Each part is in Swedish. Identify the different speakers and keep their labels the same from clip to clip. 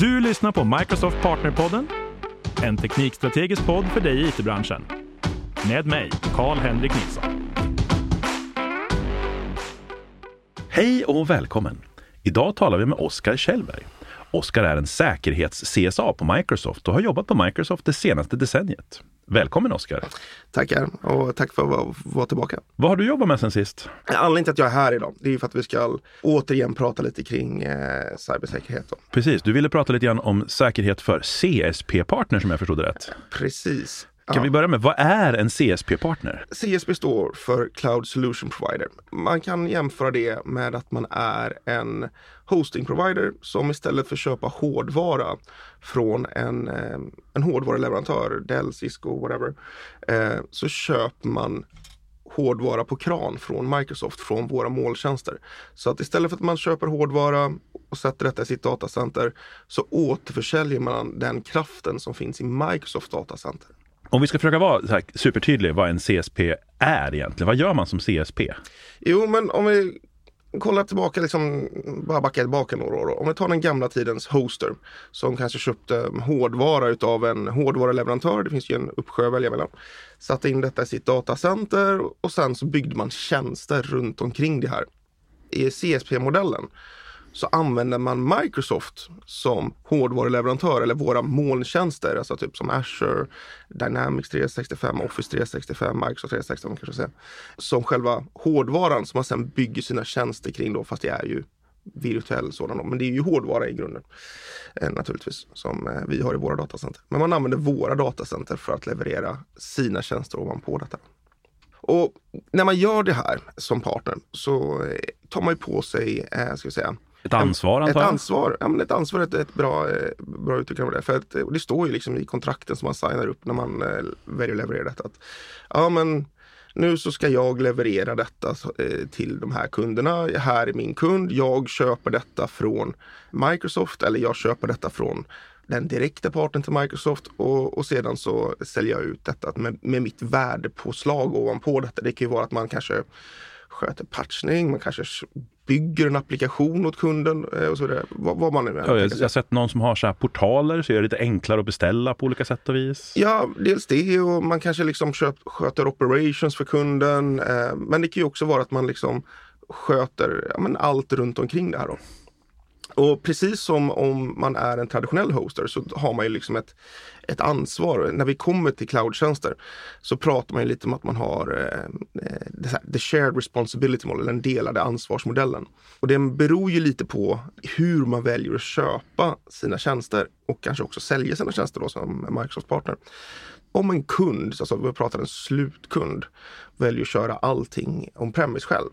Speaker 1: Du lyssnar på Microsoft Partnerpodden, en teknikstrategisk podd för dig i it-branschen. Med mig, Karl-Henrik Nilsson.
Speaker 2: Hej och välkommen! Idag talar vi med Oskar Kjellberg. Oskar är en säkerhets-CSA på Microsoft och har jobbat på Microsoft det senaste decenniet. Välkommen Oskar!
Speaker 3: Tackar och tack för att vara, tillbaka.
Speaker 2: Vad har du jobbat med sen sist?
Speaker 3: Anledningen till att jag är här idag, det är för att vi ska återigen prata lite kring eh, cybersäkerhet. Då.
Speaker 2: Precis, du ville prata lite grann om säkerhet för CSP-partner som jag förstod det rätt.
Speaker 3: Precis.
Speaker 2: Kan vi börja med, vad är en CSP-partner?
Speaker 3: CSP står för Cloud Solution Provider. Man kan jämföra det med att man är en hosting provider som istället för att köpa hårdvara från en, eh, en hårdvaruleverantör, Dell, Cisco, whatever, eh, så köper man hårdvara på kran från Microsoft, från våra molntjänster. Så att istället för att man köper hårdvara och sätter detta i sitt datacenter så återförsäljer man den kraften som finns i Microsoft datacenter.
Speaker 2: Om vi ska försöka vara så här supertydlig vad en CSP är egentligen. Vad gör man som CSP?
Speaker 3: Jo, men om vi kollar tillbaka, liksom, bara backa tillbaka några år. Om vi tar den gamla tidens hoster som kanske köpte hårdvara utav en hårdvaruleverantör. Det finns ju en uppsjö att välja mellan. Satte in detta i sitt datacenter och sen så byggde man tjänster runt omkring det här. I CSP-modellen så använder man Microsoft som hårdvaruleverantör eller våra molntjänster, alltså typ som Azure, Dynamics 365, Office 365, Microsoft 365 kanske säga, som själva hårdvaran som man sedan bygger sina tjänster kring då, fast det är ju virtuell sådan, men det är ju hårdvara i grunden eh, naturligtvis som eh, vi har i våra datacenter. Men man använder våra datacenter för att leverera sina tjänster ovanpå detta. Och när man gör det här som partner så eh, tar man ju på sig, eh, ska vi säga,
Speaker 2: ett ansvar antar
Speaker 3: jag? Ett ansvar, ja, men ett ansvar är ett, ett bra, eh, bra uttryck det. För att, det står ju liksom i kontrakten som man signar upp när man eh, väljer att leverera detta. Att, ja men nu så ska jag leverera detta eh, till de här kunderna. Här är min kund. Jag köper detta från Microsoft eller jag köper detta från den direkta parten till Microsoft och, och sedan så säljer jag ut detta med, med mitt värdepåslag ovanpå detta. Det kan ju vara att man kanske sköter patchning, man kanske bygger en applikation åt kunden eh, och så vidare. Vad, vad man nu
Speaker 2: ja, jag, jag har sett någon som har så här portaler så är det lite enklare att beställa på olika sätt och vis.
Speaker 3: Ja, dels det och man kanske liksom köp, sköter operations för kunden. Eh, men det kan ju också vara att man liksom sköter ja, men allt runt omkring det här. Då. Och precis som om man är en traditionell hoster så har man ju liksom ett, ett ansvar. När vi kommer till cloudtjänster så pratar man ju lite om att man har eh, eh the shared responsibility model, den delade ansvarsmodellen. Och den beror ju lite på hur man väljer att köpa sina tjänster och kanske också sälja sina tjänster då som Microsoft-partner. Om en kund, alltså vi pratar en slutkund, väljer att köra allting on-premise själv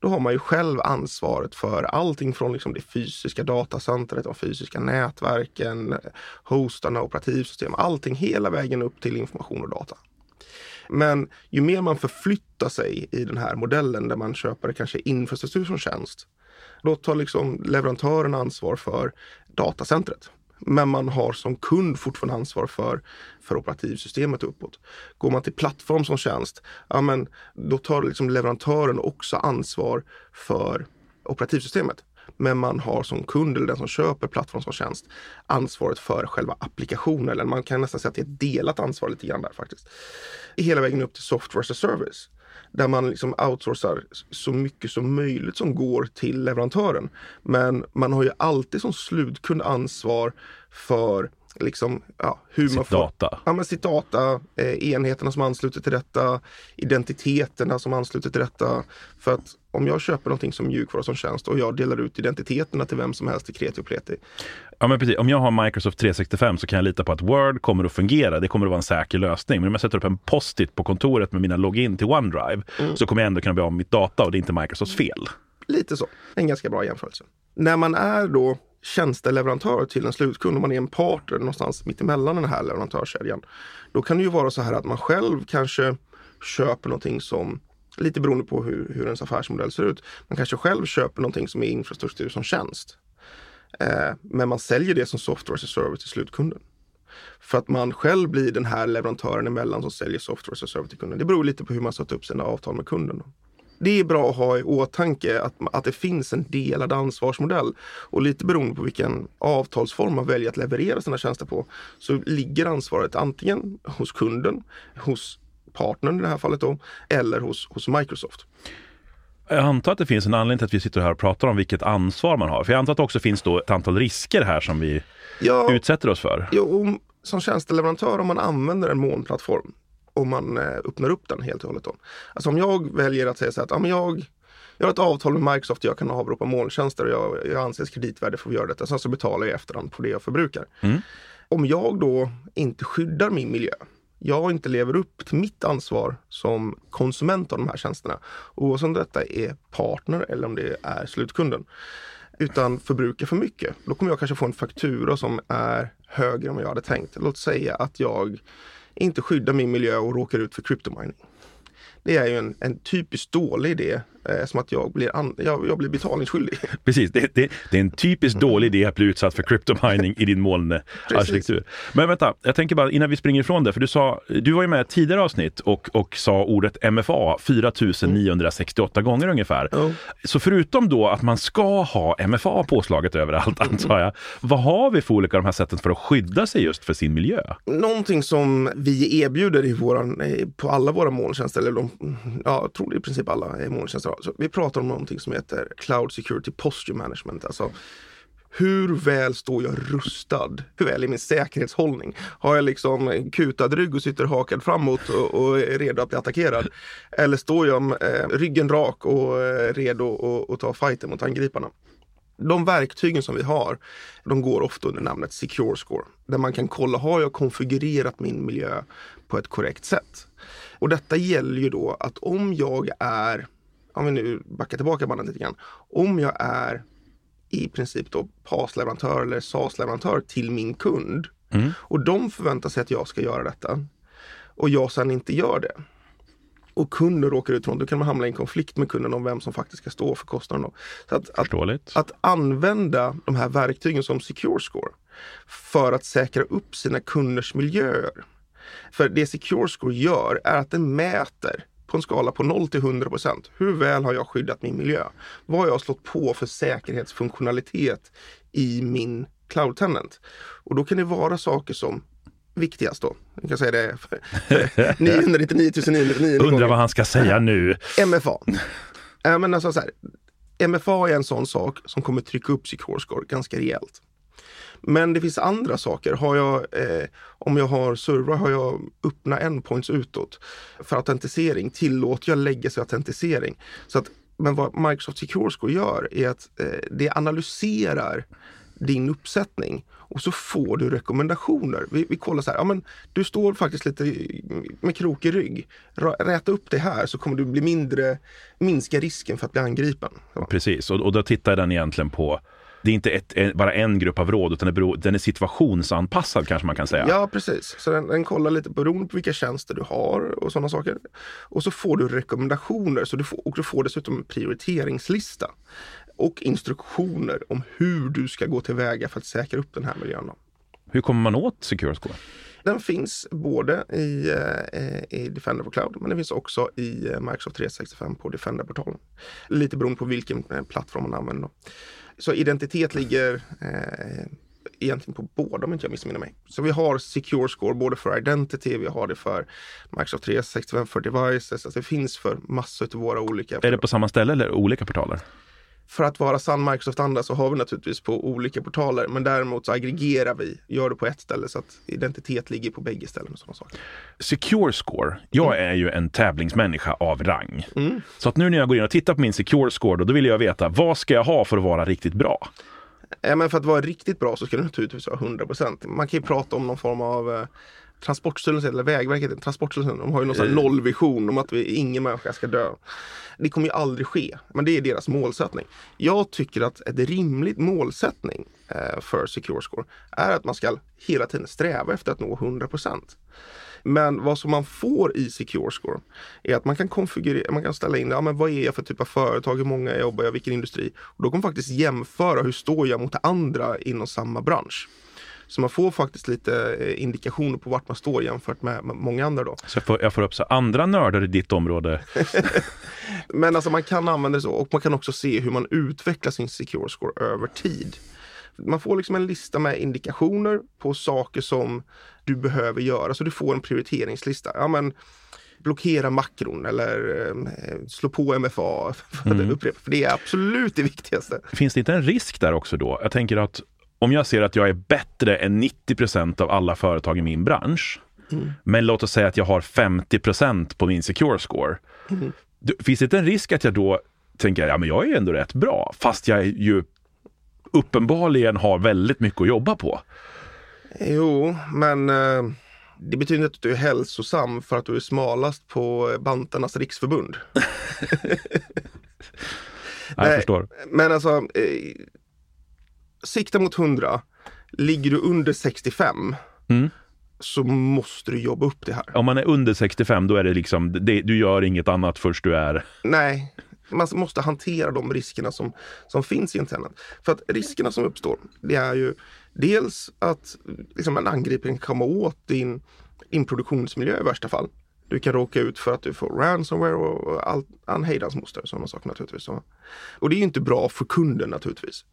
Speaker 3: då har man ju själv ansvaret för allting från liksom det fysiska datacentret, de fysiska nätverken, hostarna, operativsystem, allting hela vägen upp till information och data. Men ju mer man förflyttar sig i den här modellen där man köper kanske infrastruktur som tjänst, då tar liksom leverantören ansvar för datacentret. Men man har som kund fortfarande ansvar för, för operativsystemet uppåt. Går man till plattform som tjänst, ja men då tar liksom leverantören också ansvar för operativsystemet. Men man har som kund eller den som köper plattform som tjänst ansvaret för själva applikationen. Eller man kan nästan säga att det är ett delat ansvar lite grann där faktiskt. Hela vägen upp till software as a service där man liksom outsourcar så mycket som möjligt som går till leverantören. Men man har ju alltid som slutkund ansvar för liksom, ja, hur
Speaker 2: sitt
Speaker 3: man får,
Speaker 2: data.
Speaker 3: Ja, men sitt data, eh, enheterna som ansluter till detta, identiteterna som ansluter till detta. För att om jag köper någonting som mjukvara som tjänst och jag delar ut identiteterna till vem som helst i kreti och pleti.
Speaker 2: Ja, men precis. Om jag har Microsoft 365 så kan jag lita på att Word kommer att fungera. Det kommer att vara en säker lösning. Men om jag sätter upp en post-it på kontoret med mina login till OneDrive mm. så kommer jag ändå kunna bli av med mitt data och det är inte Microsofts fel.
Speaker 3: Lite så. En ganska bra jämförelse. När man är då tjänsteleverantör till en slutkund, om man är en partner någonstans mittemellan den här leverantörskedjan. Då kan det ju vara så här att man själv kanske köper någonting som lite beroende på hur, hur ens affärsmodell ser ut. Man kanske själv köper någonting som är infrastruktur som tjänst. Eh, men man säljer det som software as a service till slutkunden. För att man själv blir den här leverantören emellan som säljer software as a service till kunden. Det beror lite på hur man satt upp sina avtal med kunden det är bra att ha i åtanke att, att det finns en delad ansvarsmodell. Och lite beroende på vilken avtalsform man väljer att leverera sina tjänster på så ligger ansvaret antingen hos kunden, hos partnern i det här fallet då, eller hos, hos Microsoft.
Speaker 2: Jag antar att det finns en anledning till att vi sitter här och pratar om vilket ansvar man har. För jag antar att det också finns då ett antal risker här som vi ja, utsätter oss för.
Speaker 3: Jo, som tjänsteleverantör om man använder en molnplattform och man eh, öppnar upp den helt och hållet. Då. Alltså om jag väljer att säga så att ja, men jag, jag har ett avtal med Microsoft och jag kan avropa molntjänster och jag, jag anses kreditvärdig för att göra detta. Sen så betalar jag i efterhand på det jag förbrukar. Mm. Om jag då inte skyddar min miljö jag inte lever upp till mitt ansvar som konsument av de här tjänsterna. Oavsett om detta är partner eller om det är slutkunden. Utan förbrukar för mycket. Då kommer jag kanske få en faktura som är högre än vad jag hade tänkt. Låt säga att jag inte skyddar min miljö och råkar ut för cryptomining. Det är ju en, en typiskt dålig idé som att jag blir, an, jag, jag blir betalningsskyldig.
Speaker 2: Precis, det, det, det är en typiskt mm. dålig idé att bli utsatt för cryptomining i din molnarkitektur. Men vänta, jag tänker bara innan vi springer ifrån det, för du sa, du var ju med i tidigare avsnitt och, och sa ordet MFA 4968 mm. gånger ungefär. Oh. Så förutom då att man ska ha MFA påslaget överallt antar jag, vad har vi för olika de här sätten för att skydda sig just för sin miljö?
Speaker 3: Någonting som vi erbjuder i våran, på alla våra molntjänster, eller de, ja, jag tror det i princip alla molntjänster så vi pratar om någonting som heter Cloud Security Posture Management. Alltså hur väl står jag rustad? Hur väl är min säkerhetshållning? Har jag liksom kutad rygg och sitter hakad framåt och, och är redo att bli attackerad? Eller står jag med eh, ryggen rak och eh, redo att ta fighten mot angriparna? De verktygen som vi har, de går ofta under namnet Secure Score. Där man kan kolla, har jag konfigurerat min miljö på ett korrekt sätt? Och detta gäller ju då att om jag är om vi nu backar tillbaka bandet lite grann. Om jag är i princip då PAS-leverantör eller SAS-leverantör till min kund mm. och de förväntar sig att jag ska göra detta och jag sedan inte gör det och kunden råkar ut från, då kan man hamna i en konflikt med kunden om vem som faktiskt ska stå för kostnaden. Så att, att, att, använda de här verktygen som Secure Score för att säkra upp sina kunders miljöer. För det Secure Score gör är att den mäter på en skala på 0 till 100 procent. Hur väl har jag skyddat min miljö? Vad har jag slått på för säkerhetsfunktionalitet i min cloud tenant? Och då kan det vara saker som viktigast då. Jag kan säga det 999 999
Speaker 2: Undrar vad han ska säga nu.
Speaker 3: MFA. Äh, men alltså så här, MFA är en sån sak som kommer trycka upp Secure Score ganska rejält. Men det finns andra saker. Har jag, eh, om jag har servrar har jag öppna endpoints utåt. För autentisering tillåter jag legacy autentisering. Så att, men vad Microsoft Secure Score gör är att eh, det analyserar din uppsättning och så får du rekommendationer. Vi, vi kollar så här, ja men du står faktiskt lite med krokig rygg. Räta upp det här så kommer du bli mindre, minska risken för att bli angripen.
Speaker 2: Precis, och, och då tittar den egentligen på det är inte ett, bara en grupp av råd utan beror, den är situationsanpassad kanske man kan säga.
Speaker 3: Ja precis, så den, den kollar lite beroende på vilka tjänster du har och sådana saker. Och så får du rekommendationer så du får, och du får dessutom en prioriteringslista och instruktioner om hur du ska gå tillväga för att säkra upp den här miljön.
Speaker 2: Hur kommer man åt Secure Score?
Speaker 3: Den finns både i, eh, i Defender for Cloud men den finns också i eh, Microsoft 365 på Defender-portalen. Lite beroende på vilken eh, plattform man använder. Så identitet ligger eh, egentligen på båda om inte jag missminner mig. Så vi har Secure Score både för Identity, vi har det för Microsoft 365 för Devices, alltså det finns för massor av våra olika.
Speaker 2: Är det på samma ställe eller olika portaler?
Speaker 3: För att vara sann Microsoft-anda så har vi naturligtvis på olika portaler. Men däremot så aggregerar vi, gör det på ett ställe så att identitet ligger på bägge ställen. Och sådana saker.
Speaker 2: Secure Score. Jag mm. är ju en tävlingsmänniska av rang. Mm. Så att nu när jag går in och tittar på min Secure Score, då, då vill jag veta vad ska jag ha för att vara riktigt bra?
Speaker 3: Ja, men för att vara riktigt bra så ska det naturligtvis vara 100% Man kan ju prata om någon form av eh, Transportstyrelsen eller Vägverket, Transportstyrelsen, de har ju någon sån nollvision om att vi, ingen människa ska dö. Det kommer ju aldrig ske, men det är deras målsättning. Jag tycker att ett rimligt målsättning eh, för Secure Score är att man ska hela tiden sträva efter att nå 100% men vad som man får i Secure Score är att man kan konfigurera, man kan ställa in, ja men vad är jag för typ av företag, hur många jobbar jag, vilken industri? Och då kan man faktiskt jämföra, hur står jag mot andra inom samma bransch? Så man får faktiskt lite eh, indikationer på vart man står jämfört med många andra då.
Speaker 2: Så jag får, jag får upp så andra nördar i ditt område.
Speaker 3: Men alltså man kan använda det så och man kan också se hur man utvecklar sin secure score över tid. Man får liksom en lista med indikationer på saker som du behöver göra. Så du får en prioriteringslista. Ja, men, blockera makron eller eh, slå på MFA. För, mm. upprepa, för det är absolut det viktigaste.
Speaker 2: Finns det inte en risk där också då? Jag tänker att om jag ser att jag är bättre än 90% av alla företag i min bransch, mm. men låt oss säga att jag har 50% på min secure score. Mm. Finns det inte en risk att jag då tänker, ja men jag är ändå rätt bra, fast jag ju uppenbarligen har väldigt mycket att jobba på?
Speaker 3: Jo, men eh, det betyder inte att du är hälsosam för att du är smalast på Bantarnas riksförbund.
Speaker 2: jag förstår.
Speaker 3: Men alltså, eh, sikta mot 100. Ligger du under 65 mm. så måste du jobba upp det här.
Speaker 2: Om man är under 65 då är det liksom, det, du gör inget annat först du är...
Speaker 3: Nej, man måste hantera de riskerna som, som finns i internet. För att riskerna som uppstår, det är ju dels att liksom, en angripare kan komma åt din, din produktionsmiljö i värsta fall. Du kan råka ut för att du får ransomware och allt anhejdans moster, sådana saker naturligtvis. Och det är inte bra för kunden naturligtvis.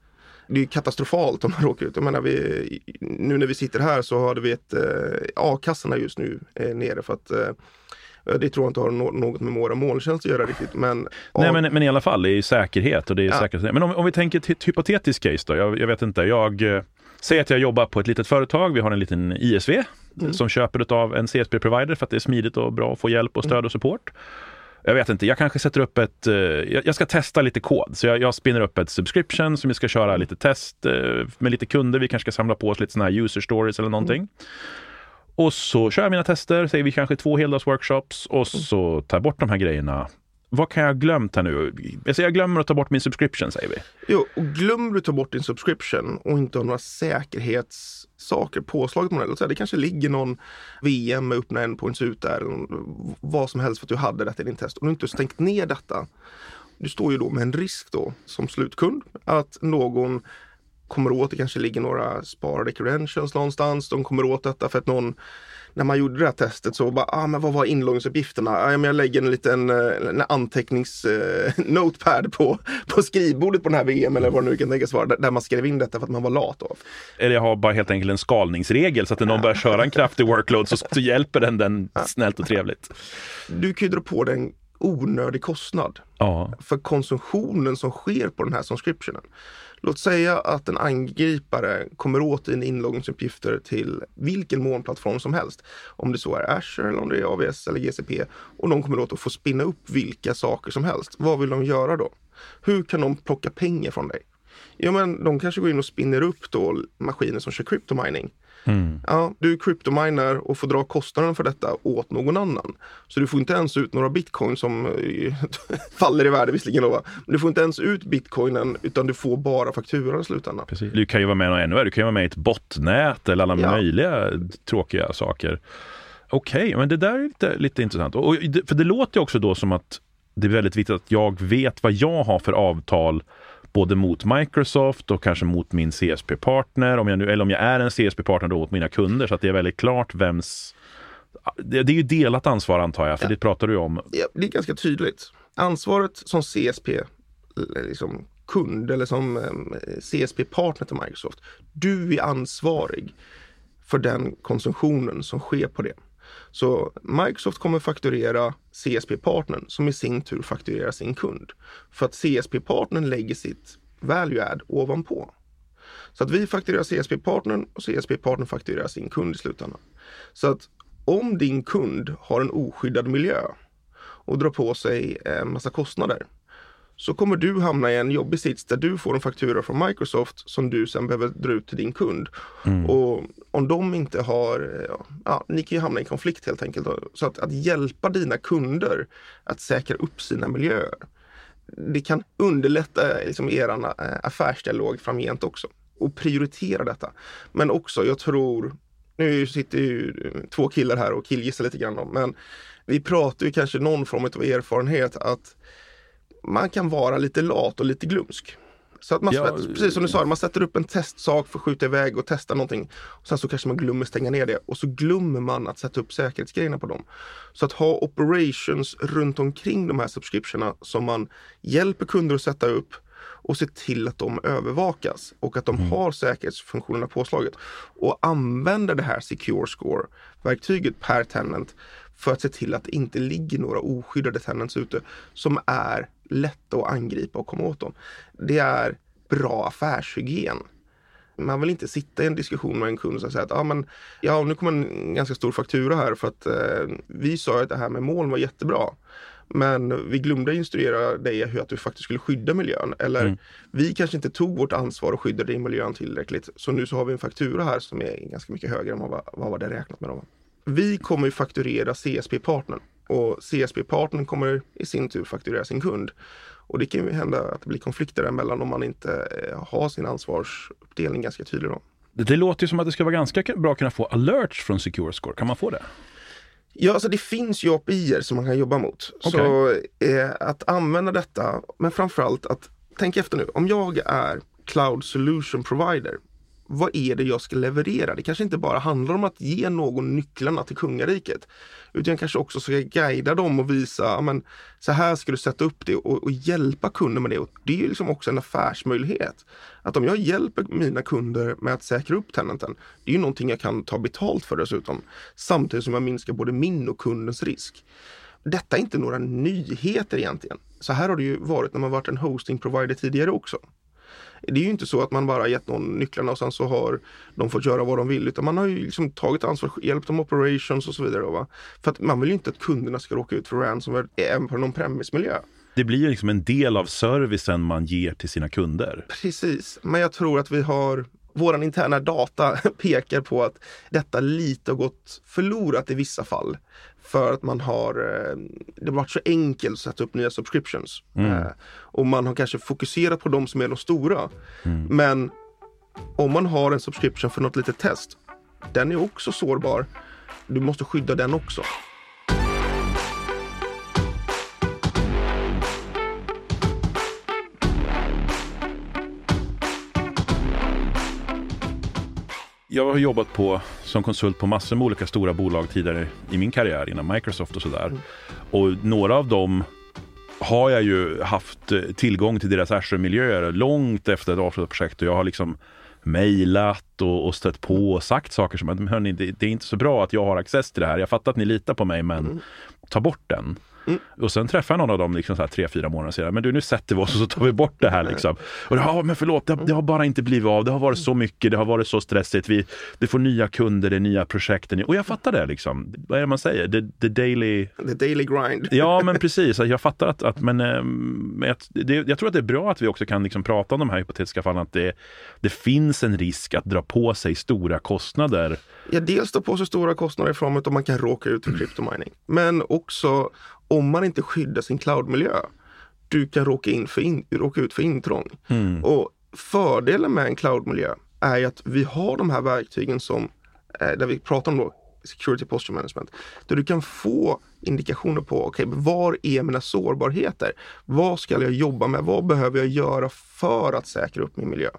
Speaker 3: Det är katastrofalt om man råkar ut. Jag menar, vi, nu när vi sitter här så har vi ett, eh, a-kassorna just nu eh, nere för att eh, det tror jag inte har något med våra molntjänst att göra riktigt. Men,
Speaker 2: Nej, men, men i alla fall, det är säkerhet och det är ja. säkerhet. Men om, om vi tänker till ett hypotetiskt case då. Jag, jag vet inte, jag eh, säger att jag jobbar på ett litet företag. Vi har en liten ISV mm. som köper av en CSP-provider för att det är smidigt och bra att få hjälp och stöd mm. och support. Jag vet inte, jag kanske sätter upp ett... Eh, jag ska testa lite kod. Så jag, jag spinner upp ett subscription som vi ska köra lite test eh, med lite kunder. Vi kanske ska samla på oss lite sådana här user stories eller någonting. Mm. Och så kör jag mina tester, säger vi kanske två heldagsworkshops och så tar jag bort de här grejerna. Vad kan jag ha glömt här nu? Jag, säger, jag glömmer att ta bort min subscription säger vi.
Speaker 3: Jo, och glömmer du ta bort din subscription och inte har några säkerhetssaker påslaget på den. Det kanske ligger någon VM med öppna endpoints ut där. Eller vad som helst för att du hade detta i din test. Och du inte stängt ner detta. Du står ju då med en risk då som slutkund att någon kommer åt, det kanske ligger några sparade credentials någonstans. De kommer åt detta för att någon när man gjorde det här testet så bara, ah, men vad var inloggningsuppgifterna? Ah, men jag lägger en liten eh, en antecknings eh, på, på skrivbordet på den här VM eller vad det nu kan tänkas vara, där man skrev in detta för att man var lat. Av.
Speaker 2: Eller jag har bara helt enkelt en skalningsregel så att när någon börjar köra en kraftig workload så, så hjälper den den snällt och trevligt.
Speaker 3: Du kan ju dra på den onödig kostnad ja. för konsumtionen som sker på den här subscriptionen. Låt säga att en angripare kommer åt dina inloggningsuppgifter till vilken molnplattform som helst. Om det så är Azure eller om det är AVS eller GCP och de kommer åt att få spinna upp vilka saker som helst. Vad vill de göra då? Hur kan de plocka pengar från dig? Ja, men de kanske går in och spinner upp då maskiner som kör cryptomining. Mm. Ja, du kryptominer och får dra kostnaden för detta åt någon annan. Så du får inte ens ut några bitcoin som eh, faller i värde visserligen. Då, men du får inte ens ut bitcoinen utan du får bara fakturan i slutändan.
Speaker 2: Precis. Du kan ju vara med och ännu du kan ju vara med i ett botnät eller alla ja. möjliga tråkiga saker. Okej, okay, men det där är lite, lite intressant. Och, för det låter ju också då som att det är väldigt viktigt att jag vet vad jag har för avtal både mot Microsoft och kanske mot min CSP-partner, om jag nu, eller om jag är en CSP-partner då mot mina kunder, så att det är väldigt klart vems... Det, det är ju delat ansvar antar jag, för ja. det pratar du om.
Speaker 3: Ja, det är ganska tydligt. Ansvaret som CSP, liksom kund eller som CSP-partner till Microsoft. Du är ansvarig för den konsumtionen som sker på det. Så Microsoft kommer fakturera CSP-partnern som i sin tur fakturerar sin kund. För att CSP-partnern lägger sitt value add ovanpå. Så att vi fakturerar CSP-partnern och CSP-partnern fakturerar sin kund i slutändan. Så att om din kund har en oskyddad miljö och drar på sig en massa kostnader så kommer du hamna i en jobbig sits där du får en faktura från Microsoft som du sen behöver dra ut till din kund. Mm. Och om de inte har, ja, ni kan ju hamna i konflikt helt enkelt. Så att, att hjälpa dina kunder att säkra upp sina miljöer. Det kan underlätta liksom, er eh, affärsdialog framgent också. Och prioritera detta. Men också, jag tror, nu sitter ju två killar här och killgissar lite grann men vi pratar ju kanske någon form av erfarenhet att man kan vara lite lat och lite glömsk. Så att man,
Speaker 2: Ja,
Speaker 3: precis som du sa, man sätter upp en testsak för att skjuta iväg och testa någonting. Och sen så kanske man glömmer stänga ner det och så glömmer man att sätta upp säkerhetsgrejerna på dem. Så att ha operations runt omkring de här subscriptionerna som man hjälper kunder att sätta upp och se till att de övervakas och att de har säkerhetsfunktionerna påslaget. Och använder det här Secure Score-verktyget per tenant för att se till att det inte ligger några oskyddade tenants ute som är lätta att angripa och komma åt dem. Det är bra affärshygien. Man vill inte sitta i en diskussion med en kund och säga att ah, men, ja, nu kommer en ganska stor faktura här för att eh, vi sa att det här med moln var jättebra. Men vi glömde instruera dig hur att du faktiskt skulle skydda miljön. Eller
Speaker 2: Mm.
Speaker 3: vi kanske inte tog vårt ansvar och skyddade miljön tillräckligt. Så nu så har vi en faktura här som är ganska mycket högre än vad, vad var det räknat med. Då. Vi kommer ju fakturera CSP-partnern och CSP-partnern kommer i sin tur fakturera sin kund. Och det kan ju hända att det blir konflikter emellan om man inte eh, har sin ansvarsuppdelning ganska tydlig. Då.
Speaker 2: Det, låter ju som att det ska vara ganska bra att kunna få alerts från Secure Score. Kan man få det?
Speaker 3: Ja, alltså det finns ju API som man kan jobba mot. Så eh, att använda detta, men framförallt att tänk efter nu. Om jag är Cloud Solution Provider, vad är det jag ska leverera? Det kanske inte bara handlar om att ge någon nycklarna till kungariket. Utan jag kanske också ska guida dem och visa, ja, men så här ska du sätta upp det och, och hjälpa kunden med det. Och det är ju liksom också en affärsmöjlighet. Att om jag hjälper mina kunder med att säkra upp tenanten, det är ju någonting jag kan ta betalt för dessutom. Samtidigt som jag minskar både min och kundens risk. Detta är inte några nyheter egentligen. Så här har det ju varit när man varit en hosting provider tidigare också. Det är ju inte så att man bara gett någon nycklarna och sen så har de fått göra vad de vill utan man har ju liksom tagit ansvar, hjälpt dem operations och så vidare. Va? För att man vill ju inte att kunderna ska råka ut för ransomware även på någon premise-miljö.
Speaker 2: Det blir ju liksom en del av servicen man ger till sina kunder.
Speaker 3: Precis, men jag tror att vi har Våran interna data pekar på att detta lite har gått förlorat i vissa fall. För att man har, eh, det har varit så enkelt att sätta upp nya subscriptions. Eh, och man har kanske fokuserat på de som är de stora. Men om man har en subscription för något litet test, den är också sårbar. Du måste skydda den också.
Speaker 2: Jag har jobbat på, som konsult på massor med olika stora bolag tidigare i min karriär inom Microsoft och sådär. Och några av dem har jag ju haft eh, tillgång till deras Azure-miljöer långt efter ett avslutat projekt och jag har liksom mejlat och, och stött på och sagt saker som att "Men hörni, det, det är inte så bra att jag har access till det här. Jag fattar att ni litar på mig men ta bort den. Och sen träffade jag någon av dem liksom så här tre, fyra månader senare. Men du, nu sätter vi oss och så tar vi bort det här liksom. Och ja, men förlåt, det, det har bara inte blivit av. Det har varit så mycket, det har varit så stressigt. Vi, vi får nya kunder, det är nya projekt. Och jag fattar det liksom. Vad är det man säger? The, the daily...
Speaker 3: The daily grind.
Speaker 2: Ja, men precis. Jag fattar att, att men, eh, men jag, det, jag tror att det är bra att vi också kan liksom prata om de här hypotetiska fallen. Att det, det finns en risk att dra på sig stora kostnader.
Speaker 3: Ja, dels ta på sig stora kostnader i form av att man kan råka ut för kryptomining. Men också om man inte skyddar sin cloudmiljö. Du kan råka, in för in, råka ut för intrång. Och fördelen med en cloudmiljö är ju att vi har de här verktygen som, eh, där vi pratar om då, Security Posture Management. Där du kan få indikationer på, okej, var är mina sårbarheter? Vad ska jag jobba med? Vad behöver jag göra för att säkra upp min miljö?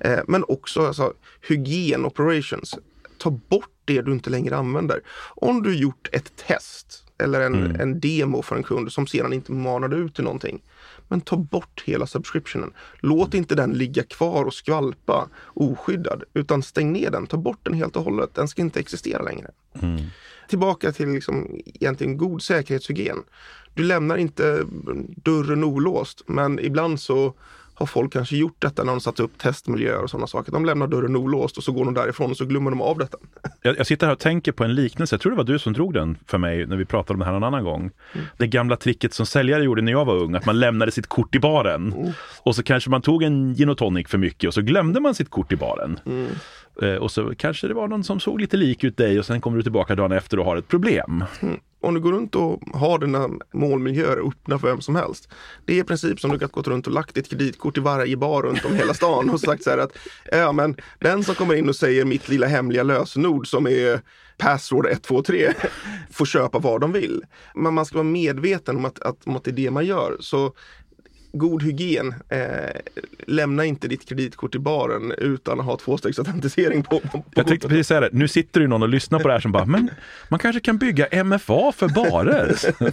Speaker 3: Eh, men också alltså, hygien operations. Ta bort det du inte längre använder. Om du gjort ett test eller en, en demo för en kund som sedan inte manade ut till någonting. Men ta bort hela subscriptionen. Låt inte den ligga kvar och skvalpa oskyddad, utan stäng ner den. Ta bort den helt och hållet. Den ska inte existera längre. Tillbaka till liksom egentligen god säkerhetshygien. Du lämnar inte dörren olåst, men ibland så har folk kanske gjort detta när de satt upp testmiljöer och sådana saker. De lämnar dörren olåst och så går de därifrån och så glömmer de av detta.
Speaker 2: Jag, jag sitter här och tänker på en liknelse. Jag tror det var du som drog den för mig när vi pratade om det här någon annan gång. Det gamla tricket som säljare gjorde när jag var ung, att man lämnade sitt kort i baren. Och så kanske man tog en gin och tonic för mycket och så glömde man sitt kort i baren. Eh, och så kanske det var någon som såg lite lik ut dig och sen kommer du tillbaka dagen efter och har ett problem.
Speaker 3: Om du går runt och har dina målmiljöer öppna för vem som helst. Det är i princip som du kan gått runt och lagt ditt kreditkort i varje bar runt om hela stan och sagt så här att ja men den som kommer in och säger mitt lilla hemliga lösenord som är password 123 får köpa vad de vill. Men man ska vara medveten om att, att, om att det är det man gör. Så god hygien. Eh, lämna inte ditt kreditkort i baren utan att ha tvåstegsautentisering på, på, på
Speaker 2: Jag tänkte precis säga det, nu sitter ju någon och lyssnar på det här som bara, men man kanske kan bygga MFA för barer.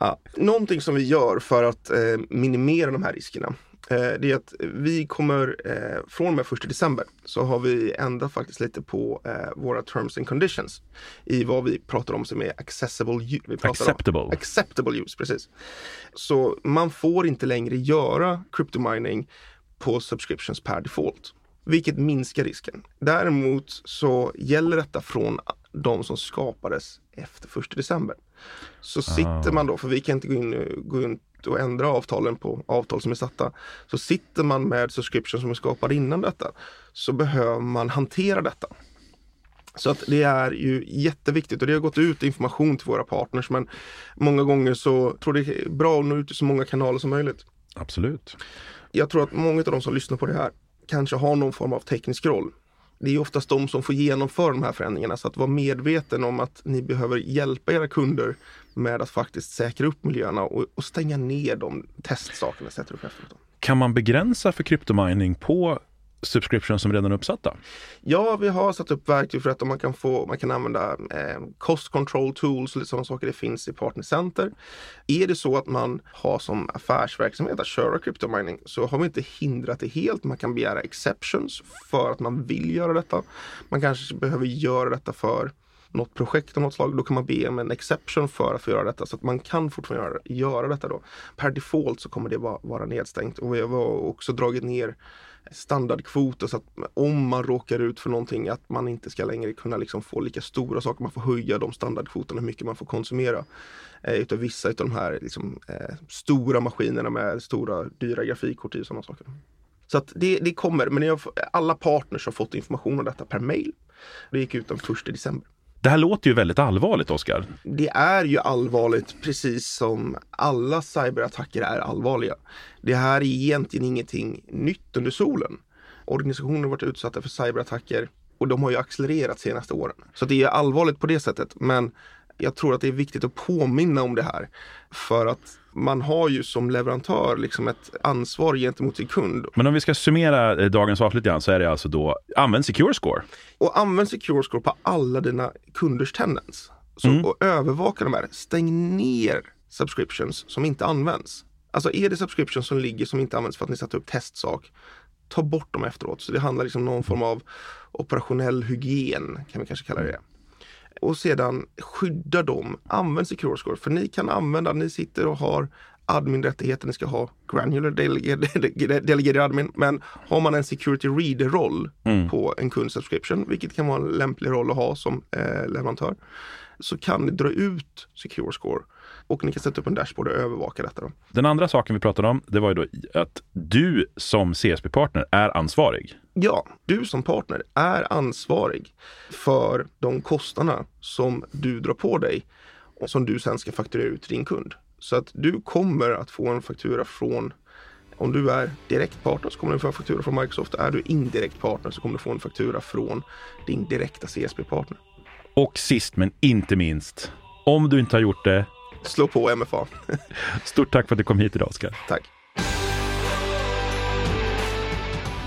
Speaker 3: ja, någonting som vi gör för att eh, minimera de här riskerna det är att vi kommer eh, från och med 1 december så har vi ändrat faktiskt lite på eh, våra terms and conditions i vad vi pratar om som är accessible vi
Speaker 2: acceptable.
Speaker 3: Om. acceptable use. Precis. Så man får inte längre göra cryptomining på subscriptions per default, vilket minskar risken. Däremot så gäller detta från de som skapades efter 1 december. Så sitter ah. man då, för vi kan inte gå in, gå in och ändra avtalen på avtal som är satta. Så sitter man med subscription som är skapad innan detta så behöver man hantera detta. Så att det är ju jätteviktigt och det har gått ut information till våra partners men många gånger så tror det är bra att nå ut i så många kanaler som möjligt.
Speaker 2: Absolut.
Speaker 3: Jag tror att många av de som lyssnar på det här kanske har någon form av teknisk roll det är oftast de som får genomföra de här förändringarna. Så att vara medveten om att ni behöver hjälpa era kunder med att faktiskt säkra upp miljöerna och, och stänga ner de testsakerna sätter upp efteråt.
Speaker 2: Kan man begränsa för kryptomining på subscription som redan är uppsatta?
Speaker 3: Ja, vi har satt upp verktyg för att man kan få, man kan använda eh, cost control tools och lite sådana saker. Det finns i Partner Center. Är det så att man har som affärsverksamhet att köra cryptomining så har vi inte hindrat det helt. Man kan begära exceptions för att man vill göra detta. Man kanske behöver göra detta för något projekt av något slag, då kan man be om en exception för att få göra detta. Så att man kan fortfarande göra, göra detta då. Per default så kommer det vara, vara nedstängt och vi har också dragit ner standardkvoter så att om man råkar ut för någonting att man inte ska längre kunna liksom få lika stora saker. Man får höja de standardkvoterna hur mycket man får konsumera eh, utav vissa av de här liksom, eh, stora maskinerna med stora dyra grafikkort i sådana saker. Så att det, det kommer, men jag, alla partners har fått information om detta per mail. Det gick ut den 1 december.
Speaker 2: Det här låter ju väldigt allvarligt, Oskar.
Speaker 3: Det är ju allvarligt, precis som alla cyberattacker är allvarliga. Det här är egentligen ingenting nytt under solen. Organisationer har varit utsatta för cyberattacker och de har ju accelererat senaste åren. Så det är allvarligt på det sättet. Men jag tror att det är viktigt att påminna om det här. För att man har ju som leverantör liksom ett ansvar gentemot sin kund.
Speaker 2: Men om vi ska summera eh, dagens avsnitt igen så är det alltså då, använd Secure Score.
Speaker 3: Och använd Secure Score på alla dina kunders tenants. Så, mm. Och övervaka de här. Stäng ner subscriptions som inte används. Alltså är det subscriptions som ligger som inte används för att ni satt upp testsak, ta bort dem efteråt. Så det handlar liksom om någon form av operationell hygien, kan vi kanske kalla det och sedan skydda dem. Använd Secure Score för ni kan använda, ni sitter och har admin-rättigheter, ni ska ha granular delegated admin. Men har man en security reader-roll mm. på en kundsubscription, vilket kan vara en lämplig roll att ha som eh, leverantör, så kan ni dra ut Secure Score och ni kan sätta upp en dashboard och övervaka detta. Då.
Speaker 2: Den andra saken vi pratade om, det var ju då att du som CSP-partner är ansvarig.
Speaker 3: Ja, du som partner är ansvarig för de kostnaderna som du drar på dig och som du sen ska fakturera ut till din kund. Så att du kommer att få en faktura från om du är direkt partner så kommer du få en faktura från Microsoft. Är du indirekt partner så kommer du få en faktura från din direkta CSP-partner.
Speaker 2: Och sist men inte minst, om du inte har gjort det,
Speaker 3: slå på MFA.
Speaker 2: Stort tack för att du kom hit idag, Oskar.
Speaker 3: Tack.